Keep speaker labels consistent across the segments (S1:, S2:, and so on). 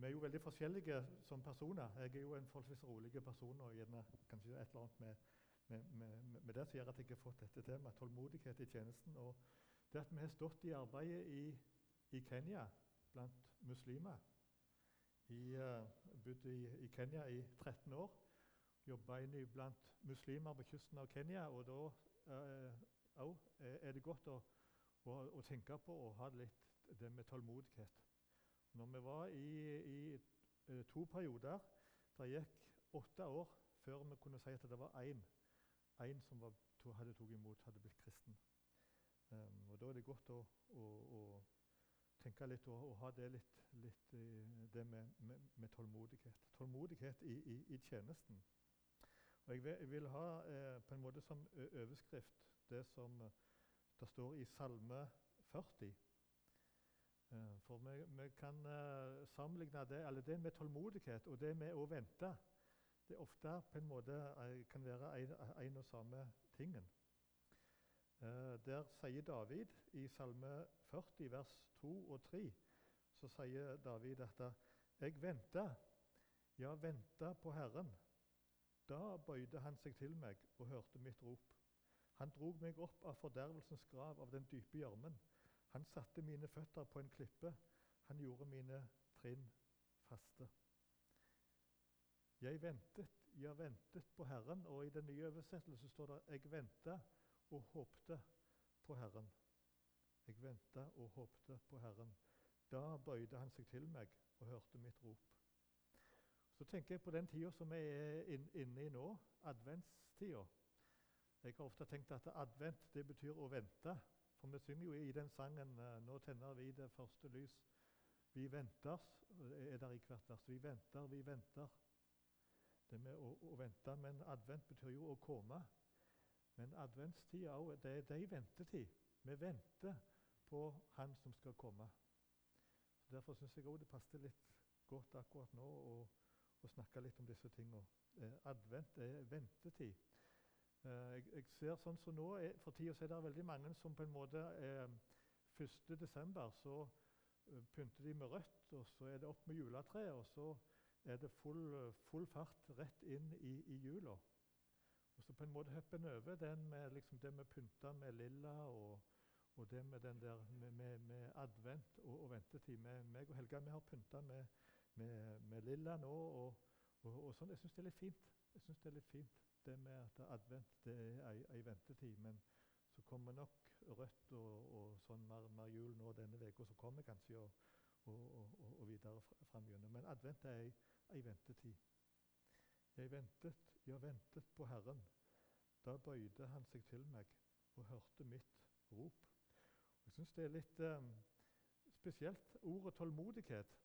S1: Vi er jo veldig forskjellige som personer. Jeg er jo en forholdsvis rolig person og gjerne kanskje et eller annet med, med, med, med det som gjør at jeg har fått dette temaet, tålmodighet i tjenesten. Og det at vi har stått i arbeidet i, i Kenya blant muslimer. Jeg uh, bodde i, i, Kenya i 13 år. Jobba blant muslimer på kysten av Kenya. Og da uh, er det godt å, å, å, tenke på å ha litt det med tålmodighet. Når vi var i, i uh, to perioder Det gikk åtte år før vi kunne si at det var én som var, to, hadde tatt imot, hadde blitt kristen. Um, og Da er det godt å, å, å tenke litt og, og, ha det litt, litt det med, med, med, tålmodighet. Tålmodighet i, i, i tjenesten. Og jeg vil, jeg vil ha eh, på en måte som overskrift det som eh, det står i Salme 40. For vi, vi kan eh, sammenligne det, det med tålmodighet og det med å vente. Det er ofte på en måte eh, kan være en og samme tingen. Eh, der sier David i Salme 40, vers 2 og 3, så sier David dette Jeg venta, ja, venta på Herren. Da bøyde han seg til meg og hørte mitt rop. Han drog meg opp av fordervelsens grav, av den dype gjørmen. Han satte mine føtter på en klippe. Han gjorde mine trinn faste. Jeg ventet, jeg ventet på Herren, og i den nye oversettelsen står det 'Jeg venta og håpte på Herren'. Jeg venta og håpte på Herren. Da bøyde han seg til meg og hørte mitt rop. Så tenker jeg på den tida som vi er inne i nå, adventstida. Jeg har ofte tenkt at advent det betyr å vente. For vi synger jo i den sangen eh, 'Nå tenner vi det første lys'. Vi venter, er der i hvert vers. Vi venter, vi venter. Det med å, å vente, Men advent betyr jo å komme. Men adventstida òg, det, er ei ventetid. Vi venter på Han som skal komme. Så Derfor syns jeg òg det passer litt godt akkurat nå å, å snakke litt om disse tingene. Eh, advent er ventetid. Eh, jeg, jeg, ser sånn som nå, er, For tida er det veldig mange som på en måte eh, 1.12. så uh, pynter de med rødt, og så er det opp med juletreet, og så er det full, full fart rett inn i, i, jula. Og så på en måte hopper en over den med liksom det med pynta med lilla og, og det med den der med, med, med advent og, og ventetid. Med, meg og Helga vi har pynta med, med, lilla nå, og, og sånn. Jeg syns det er litt fint. Jeg synes det er litt fint det med at advent det er ei, ventetid. Men så kommer nok rødt og, og sånn mer, mer, jul nå denne uka, så kommer kanskje og, og, og videre fram gjennom. Men advent er ei, ei ventetid. Jeg ventet, jeg ventet på Herren. Da bøyde han seg til meg og hørte mitt rop. Jeg syns det er litt um, spesielt ordet tålmodighet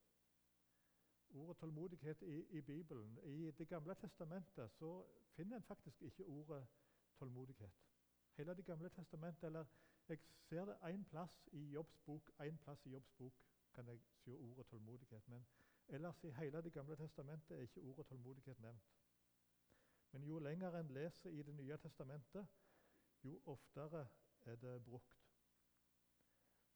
S1: ordet tålmodighet i, i, Bibelen. I Det gamle testamentet så finner en faktisk ikke ordet tålmodighet. Hele Det gamle testamentet, eller Jeg ser det én plass i Jobbs bok, en plass i Jobbs bok kan jeg se ordet tålmodighet. Men ellers i hele Det gamle testamentet er ikke ordet tålmodighet nevnt. Men jo lenger en leser i Det nye testamentet, jo oftere er det brukt.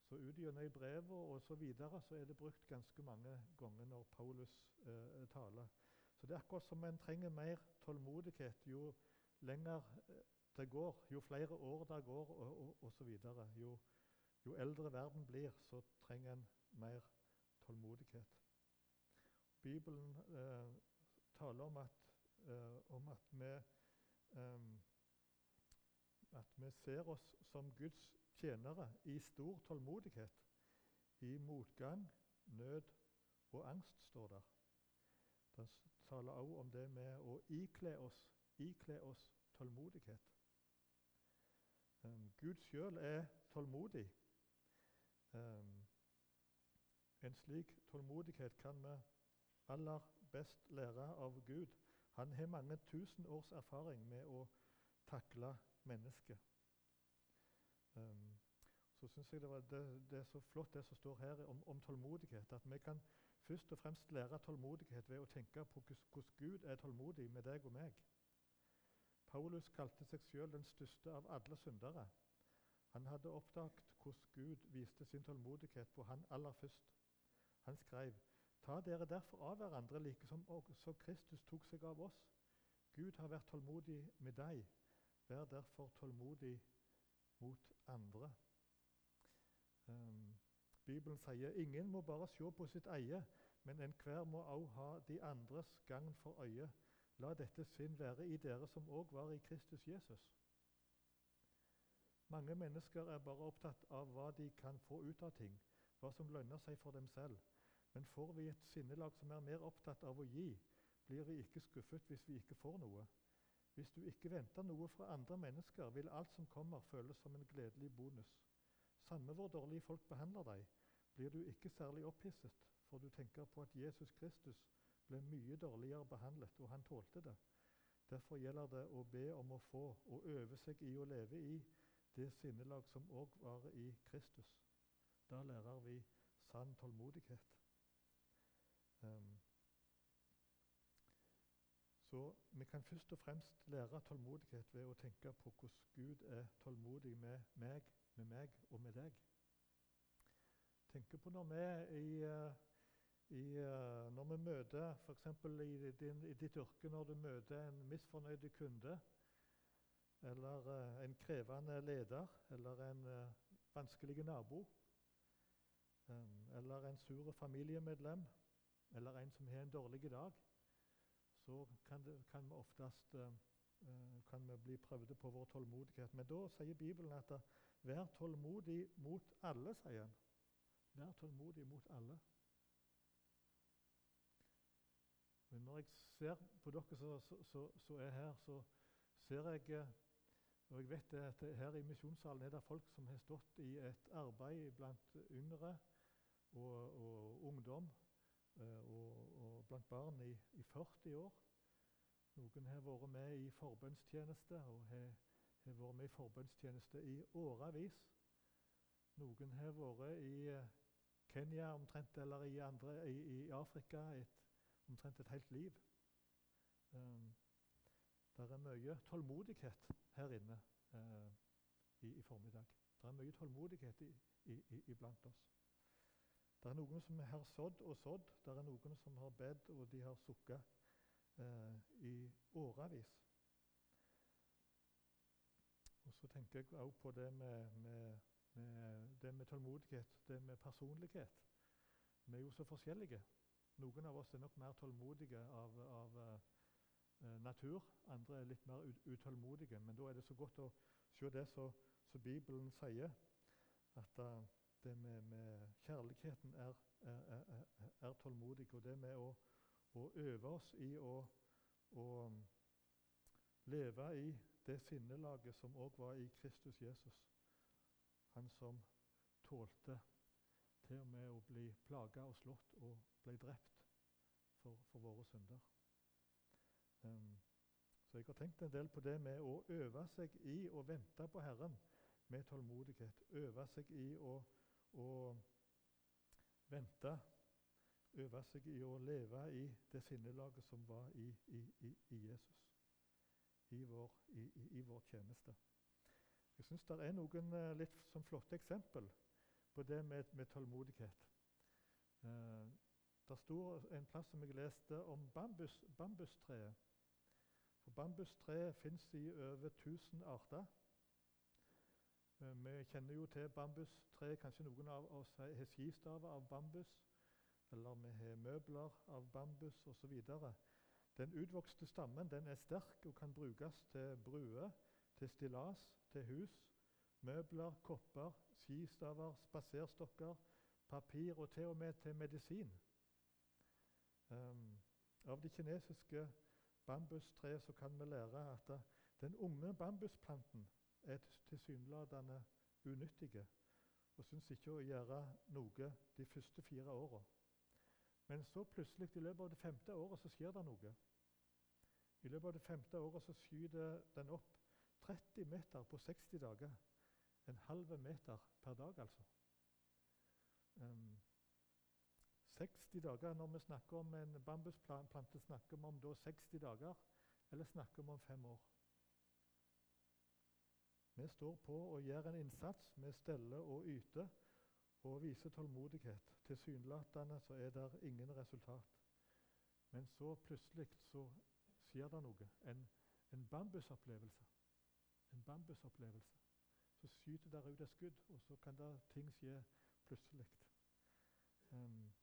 S1: Så ut gjennom brevet og så, videre, så er det brukt ganske mange ganger når Paulus eh, taler. Så det er akkurat som en trenger mer tålmodighet jo lenger eh, det går, jo flere år det går osv. Jo, jo eldre verden blir, så trenger en mer tålmodighet. Bibelen eh, taler om at, eh, om at vi eh, at vi ser oss som Guds tjenere i stor tålmodighet, i motgang, nød og angst, står der. Den taler også om det med å ikle oss, ikle oss tålmodighet. Um, Gud sjøl er tålmodig. Um, en slik tålmodighet kan vi aller best lære av Gud. Han har mange tusen års erfaring med å takle mennesket. Så syns jeg det, var, det, det, er så flott det som står her om, om, tålmodighet. At vi kan først og fremst lære tålmodighet ved å tenke på hvordan Gud er tålmodig med deg og meg. Paulus kalte seg sjøl den største av alle syndere. Han hadde oppdaget hvordan Gud viste sin tålmodighet på han aller først. Han skrev, Ta dere derfor av hverandre, like som også Kristus tok seg av oss. Gud har vært tålmodig med deg. Vær derfor tålmodig mot andre. Um, Bibelen sier ingen må bare se på sitt eie, men enhver må også ha de andres gagn for øye. La dette sinn være i dere som òg var i Kristus Jesus. Mange mennesker er bare opptatt av hva de kan få ut av ting, hva som lønner seg for dem selv. Men får vi et sinnelag som er mer opptatt av å gi, blir vi ikke skuffet hvis vi ikke får noe. Hvis du ikke venter noe fra andre mennesker, vil alt som kommer, føles som en gledelig bonus. Samme hvor dårlige folk behandler deg, blir du ikke særlig opphisset, for du tenker på at Jesus Kristus ble mye dårligere behandlet, og han tålte det. Derfor gjelder det å be om å få og øve seg i å leve i det sinnelag som òg var i Kristus. Da lærer vi sann tålmodighet. Um, så vi kan først og fremst lære tålmodighet ved å tenke på hvordan Gud er tålmodig med meg, med meg og med deg. Tenk på når vi i, eh, i, eh, når vi møter f.eks. I, i ditt yrke når du møter en misfornøyd kunde, eller uh, en krevende leder, eller en vanskelig nabo, eller en sur familiemedlem, eller en som har en dårlig dag, så kan, det, kan vi oftest uh, kan vi bli prøvd på vår tålmodighet. Men da sier Bibelen at 'vær tålmodig mot alle', sier han. Vær tålmodig mot alle. Men når jeg ser på dere som er her, så ser jeg og jeg vet at Her i misjonssalen er det folk som har stått i et arbeid blant yngre og, og ungdom eh, og, blant barn i, i, 40 år. Noen har vært med i forbønnstjeneste og har, vært med i forbønnstjeneste i årevis. Noen har vært i eh, Kenya omtrent, eller i, andre, i, i Afrika et, omtrent et helt liv. Um, det er mye tålmodighet her inne uh, i, i, formiddag. Det er mye tålmodighet iblant oss. Det er noen som har sådd og sådd. Det er noen som har bedt, og de har sukket eh, i årevis. Og så tenker jeg også på det med, med, med, det med tålmodighet, det med personlighet. Vi er jo så forskjellige. Noen av oss er nok mer tålmodige av, av eh, natur. Andre er litt mer utålmodige. Men da er det så godt å se det som Bibelen sier, at uh, det med, med kjærligheten er, er, er, er, tålmodig. Og det med å, å øve oss i å, å um, leve i det sinnelaget som òg var i Kristus Jesus. Han som tålte til og med å bli plaga og slått og ble drept for, for våre synder. Um, så jeg har tenkt en del på det med å øve seg i å vente på Herren med tålmodighet. Øve seg i å, å vente. Øve seg i å leve i det sinnelaget som var i, i, i Jesus. I vår, i vår, tjeneste. Jeg syns det er noen uh, litt som flotte eksempel på det med, med tålmodighet. Uh, det står en plass som jeg leste om bambus, bambustreet. Og Bambustre fins i over 1000 arter. Eh, vi kjenner jo til bambustre. Kanskje noen av oss har skistaver av bambus. Eller vi har møbler av bambus osv. Den utvokste stammen den er sterk og kan brukes til bruer, til stillas, til hus, møbler, kopper, skistaver, spaserstokker, papir og til og med til medisin. Um, av det kinesiske bambustre, så kan vi lære at den unge bambusplanten er tilsynelatende unyttige og syns ikke å gjøre noe de første fire åra. Men så plutselig, i løpet av det femte året, så skjer det noe. I løpet av det femte året så skyter den opp 30 meter på 60 dager. En halv meter per dag, altså. Um, 60 dager når vi snakker om en bambusplante, snakker vi om da 60 dager, eller snakker vi om fem år? Vi står på og gjør en innsats. Vi steller og yter og viser tålmodighet tilsynelatende så er det ingen resultat. Men så plutselig så skjer det noe. En, en bambusopplevelse. En bambusopplevelse. Så skyter det ut et skudd, og så kan det ting skje plutselig. Um,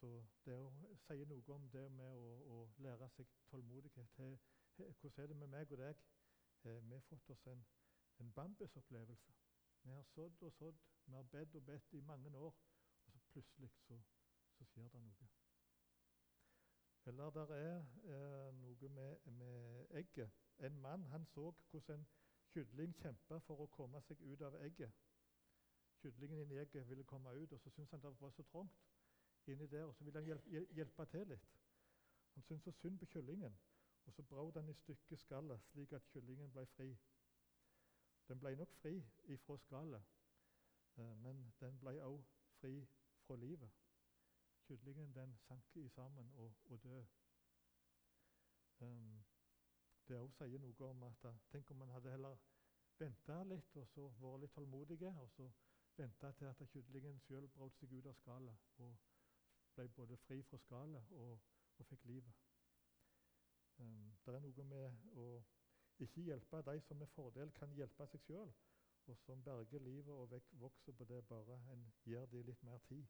S1: så det å, sier noe om det med å, å lære seg tålmodighet. He, he, hvordan er det med meg og deg? He, vi har fått oss en, en bambusopplevelse. Vi har sådd og sådd, vi har bedt og bedt i mange år, og så plutselig så, så skjer det noe. Eller det er eh, noe med, med, egget. En mann han så hvordan en kylling kjempa for å komme seg ut av egget. Kyllingen inni egget ville komme ut, og så syntes han det var så trangt inni der, og så ville han hjelpe til litt. Han syntes så synd på kyllingen, og så brøt han i stykker skallet, slik at kyllingen ble fri. Den ble nok fri ifra skallet, eh, men den ble også fri fra livet. Kyllingen den sank i sammen og, og døde. Um, det også sier noe om at uh, tenk om man hadde heller venta litt og så vært litt tålmodige, og så venta til at kyllingen sjøl brøt seg ut av skallet og ble både fri fra skallet og, og fikk livet. Um, det er noe med å ikke hjelpe de som med fordel kan hjelpe seg sjøl, og som berger livet og vek, vokser på det bare en gir dem litt mer tid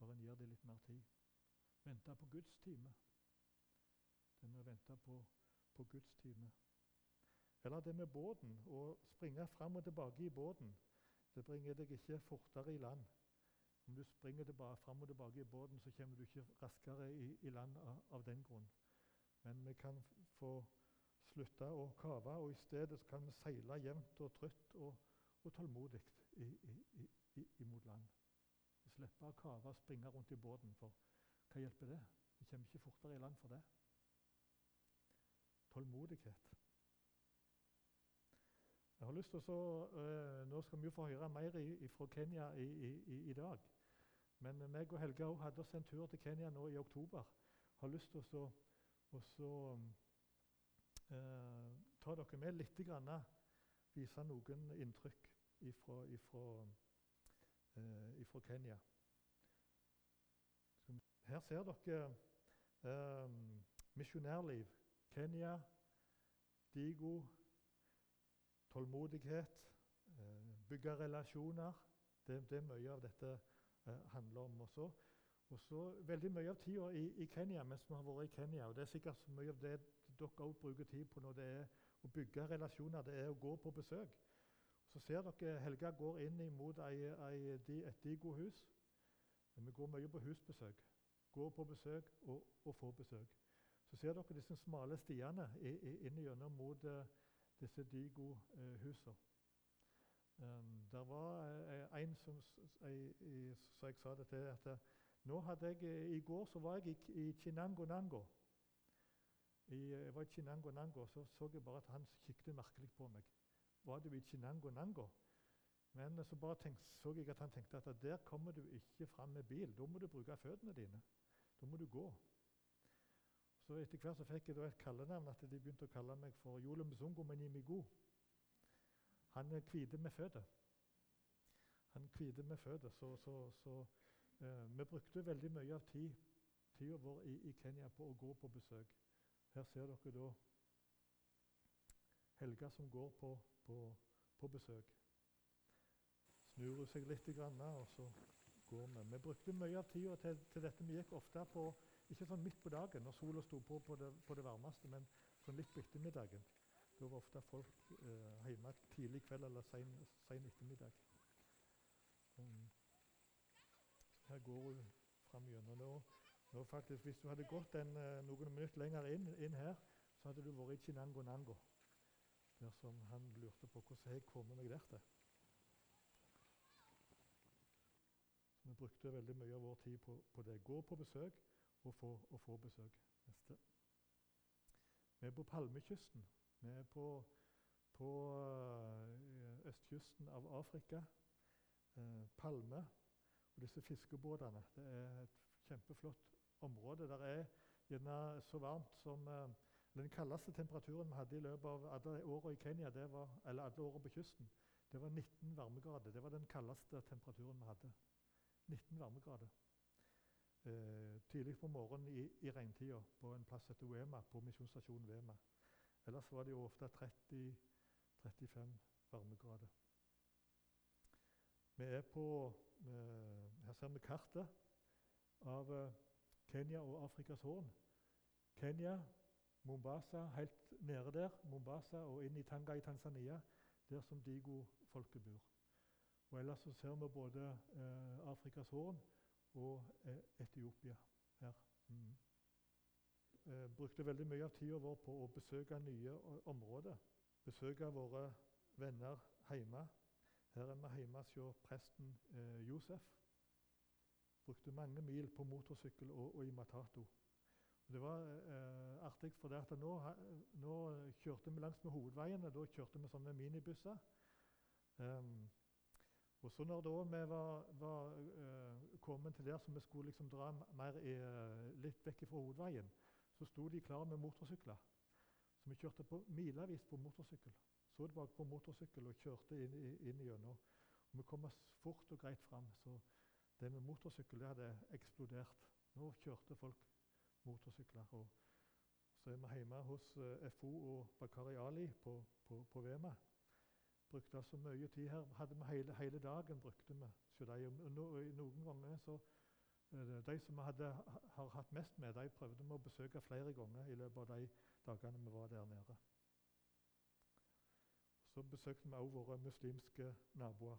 S1: bare en gir dem litt mer tid. Vente på Guds time. Det med å vente på, på Guds time. Eller det med båten. Å springe fram og tilbake i båten. Det bringer deg ikke fortere i land. Om du springer tilbake, fram og tilbake i båten, så kommer du ikke raskere i, i land av, av, den grunn. Men vi kan få slutte å kave, og i stedet kan vi seile jevnt og trutt og, og tålmodig imot land. Slippe å kave og springe rundt i båten, for hva hjelper det? Vi kommer ikke fortere i land for det. Tålmodighet. Jeg har lyst til å, øh, Nå skal vi jo få høre mer fra Kenya i, i, i, dag. Men meg og Helge hadde oss en tur til Kenya nå i oktober. Jeg har lyst til å uh, ta dere med litt, grann, vise noen inntrykk ifra, ifra eh, fra Kenya. Her ser dere eh, misjonærliv. Kenya, Digo, tålmodighet, eh, bygge relasjoner. Det, det, mye av dette eh, handler om. Også. Og så Veldig mye av tida i, i, Kenya mens vi har vært i Kenya, og det er sikkert mye av det dere også bruker tid på når det er å bygge relasjoner, det er å gå på besøk. Så ser dere Helga går inn mot et Digo-hus. Vi går mye på husbesøk. Går på besøk og, og får besøk. Så ser dere disse smale stiene inn gjennom mot uh, disse Digo-husene. Um, der var uh, en som så jeg sa det til at uh, nå hadde jeg, I går så var jeg i, i Chinango-Nango. Jeg var i Chinango-Nango, så så jeg bare at han kikket merkelig på meg var du i Chinango-Nango. Men så bare tenk, så jeg at han tenkte at der kommer du ikke fram med bil. Da må du bruke føttene dine. Da må du gå. Så Etter hvert så fikk jeg da et kallenavn at de begynte å kalle meg for Jole Mzungo Menimigo. Han er hvite med føtter. Han hvite med føtter. Så, så, så eh, vi brukte veldig mye av tid, tida vår i, i, Kenya på å gå på besøk. Her ser dere da Helga som går på på, på besøk. Snur hun seg litt, og så går vi. Vi brukte mye av tida til, til, dette. Vi gikk ofte på ikke sånn midt på dagen når sola sto på på det, på det varmeste, men sånn litt på ettermiddagen. Da var ofte folk eh, hjemme tidlig kveld eller sen, sen ettermiddag. Um, her går hun fram gjennom nå. Nå faktisk, hvis du hadde gått en, uh, noen minutter lenger inn, inn, her, så hadde du vært i Chinango-Nango dersom han lurte på hvordan jeg kom meg der til. Vi brukte veldig mye av vår tid på, på det. Gå på besøk og få, og få besøk. Neste. Vi er på Palmekysten. Vi er på, på uh, østkysten av Afrika. Uh, palme og disse fiskebåtene. Det er et kjempeflott område. Det er gjerne så varmt som uh, den kaldeste temperaturen vi hadde i løpet av alle årene i Kenya, var, eller alle årene på kysten, det var 19 varmegrader. Det var den kaldeste temperaturen vi hadde. 19 varmegrader. Eh, tidlig på morgenen i, i regntida på en plass etter Uema, på misjonsstasjonen Vema. Ellers var det jo ofte 30-35 varmegrader. Vi er på eh, Her ser vi kartet av eh, Kenya og Afrikas Horn. Kenya, Mombasa, helt nede der. Mombasa og inn i Tanga i Tanzania, der som Digo-folket bor. Og Ellers så ser vi både eh, Afrikas Horn og eh, Etiopia her. Mm. Eh, brukte veldig mye av tida vår på å besøke nye områder. Besøke våre venner hjemme. Her er vi hjemme hos presten eh, Josef. Brukte mange mil på motorsykkel og, og i Matato. Og det var eh, artig, for det at nå, nå, kjørte vi langs med hovedveiene. Da kjørte vi sånne minibusser. Um, og så når vi var, var uh, kommet til der som vi skulle liksom dra mer i, uh, litt vekk fra hovedveien, så sto de klare med motorsykler. Så vi kjørte på milevis på motorsykkel. Så tilbake bak på motorsykkel og kjørte inn, inn gjennom. Og vi kom oss fort og greit fram. Så det med motorsykkel det hadde eksplodert. Nå kjørte folk motorsykler. Og så er vi hjemme hos eh, FO og Bakari Ali på, på, på Vema. Brukte altså mye tid her. Hadde vi hele, hele dagen brukte vi. hos de, no, noen ganger så de som vi hadde, har hatt mest med, de prøvde vi å besøke flere ganger i løpet av de dagene vi var der nede. Så besøkte vi også våre muslimske naboer.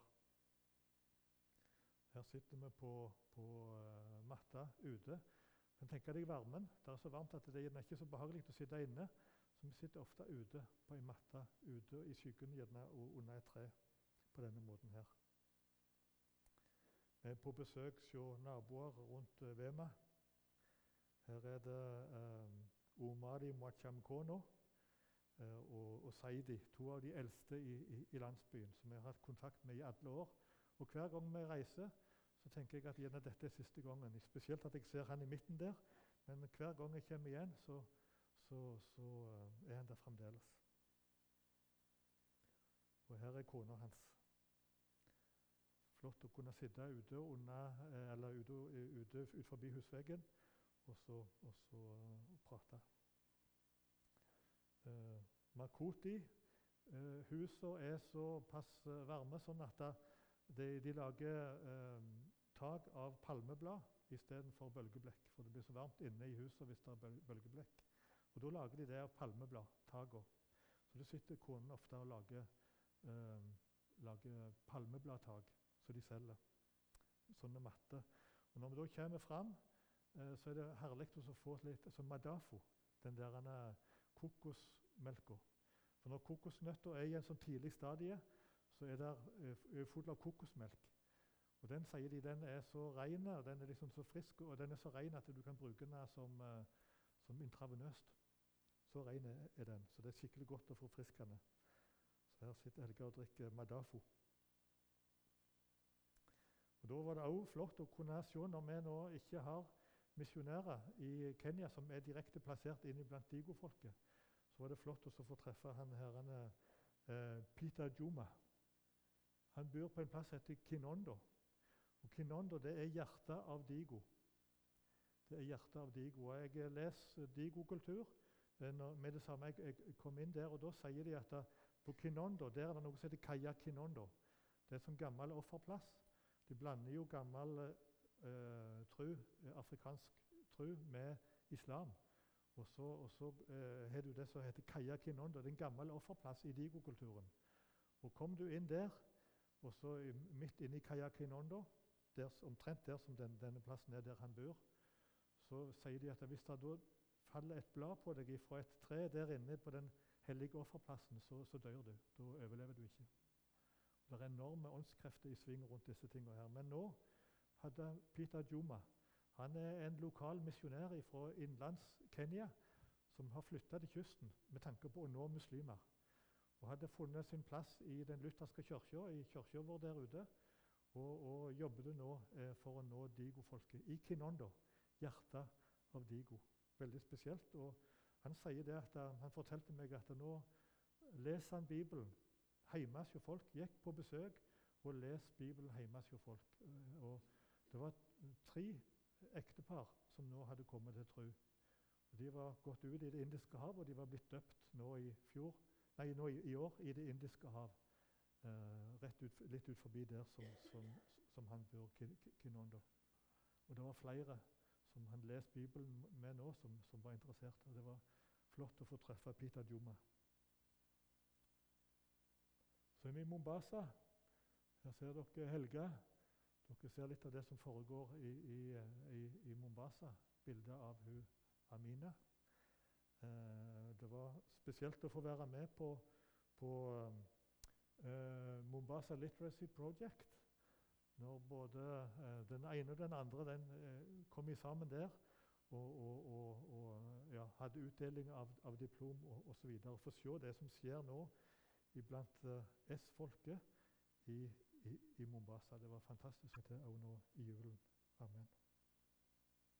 S1: Her sitter vi på, på uh, matta ute. Men tenk deg varmen. Det er så varmt at det er ikke så behagelig å sitte inne. Så vi sitter ofte ute på ei matte ute i skyggen gjerne, og under et tre på denne måten her. Vi er på besøk hos naboer rundt uh, Vema. Her er det um, Omadi Mwachamkono uh, og, og, Saidi, to av de eldste i, i, i, landsbyen, som vi har hatt kontakt med i alle år. Og Hver gang vi reiser, så tenker jeg at gjerne dette er siste gangen. Spesielt at jeg ser han i midten der. Men hver gang jeg kommer igjen, så, så, så uh, er han der fremdeles. Og her er kona hans flott å kunne sitte ute, eh, eller ute, ute ut forbi husveggen og så, og så uh, prate. Uh, Makoti uh, Husene er såpass varme sånn at de, de lager uh, tak av palmeblad istedenfor bølgeblekk. For det blir så varmt inne i huset hvis det er bølgeblekk. Og Da lager de det av palmeblad, taka. Så da sitter konen ofte og lager, lager palmebladtak som de selger. Sånne matter. Og Når vi da kommer fram, eh, så er det herlig å få litt altså madafo, den der kokosmelka. For Når kokosnøtter er i en sånn tidlig stadie, så er det eh, full av kokosmelk. Og Den sier de den er så ren den er liksom så frisk og den er så ren at du kan bruke den som, uh, som intravenøst. Så ren er den. Så det er skikkelig godt og forfriskende. Så her sitter Helge og drikker Madafo. Og Da var det òg flott å kunne se, når vi nå ikke har misjonærer i Kenya som er direkte plassert inn blant digofolket, så var det flott å få treffe han herrene eh, Peter Juma. Han bor på en plass som heter Kinondo. Og Kinondo det er hjertet av Digo. Det er hjertet av Digo. Og Jeg leser Digo-kultur eh, med det samme jeg, jeg, kom inn der. og Da sier de at på Kinondo der er det noe som heter Kaya Kinondo. Det er en sånn gammel offerplass. De blander jo gammel eh, tru, eh, afrikansk tru med islam. Og så, og så eh, du det som heter Kaya Kinondo. Det er en gammel offerplass i digokulturen. Og Kom du inn der, og så midt inne i Kaya Kinondo, der, omtrent der som den, denne plassen er der han bor, så sier de at hvis det da faller et blad på deg fra et tre der inne på den hellige offerplassen, så, så dør du. Da overlever du ikke. Det er enorme åndskrefter i sving rundt disse tingene. her. Men nå hadde Peter Juma han er en lokal misjonær fra innlands Kenya som har flytta til kysten med tanke på å nå muslimer. Og hadde funnet sin plass i den lutherske kirka, i kirka vår der ute. Og, og jobbet nå eh, for å nå Digo-folket i Kinondo, hjertet av Digo. Veldig spesielt. Og han sier det at han fortalte meg at nå leser han Bibelen hjemme hos folk. Gikk på besøk og leste Bibelen hjemme hos folk. Eh, og Det var tre ektepar som nå hadde kommet til tro. De var gått ut i Det indiske hav, og de var blitt døpt nå i, fjor, nei, nå i, i år i Det indiske hav. Eh, ut, litt ut forbi der som, som, som han bor, Kinondo. Og det var flere som han leste Bibelen med nå, som, som var interessert. Og det var flott å få treffe Pita Djuma. Så er vi i Mombasa. Her ser dere Helga. Dere ser litt av det som foregår i, i, i, i Mombasa. Bildet av hun Amina. Eh, det var spesielt å få være med på, på eh, Mombasa Literacy Project når både eh, den ene og den andre den, eh, kom sammen der og, og, og, og ja, hadde utdeling av, av diplom osv. Få se det som skjer nå iblant S-folket i, i, i, Mombasa. Det var fantastisk å se òg nå i julen. Amen.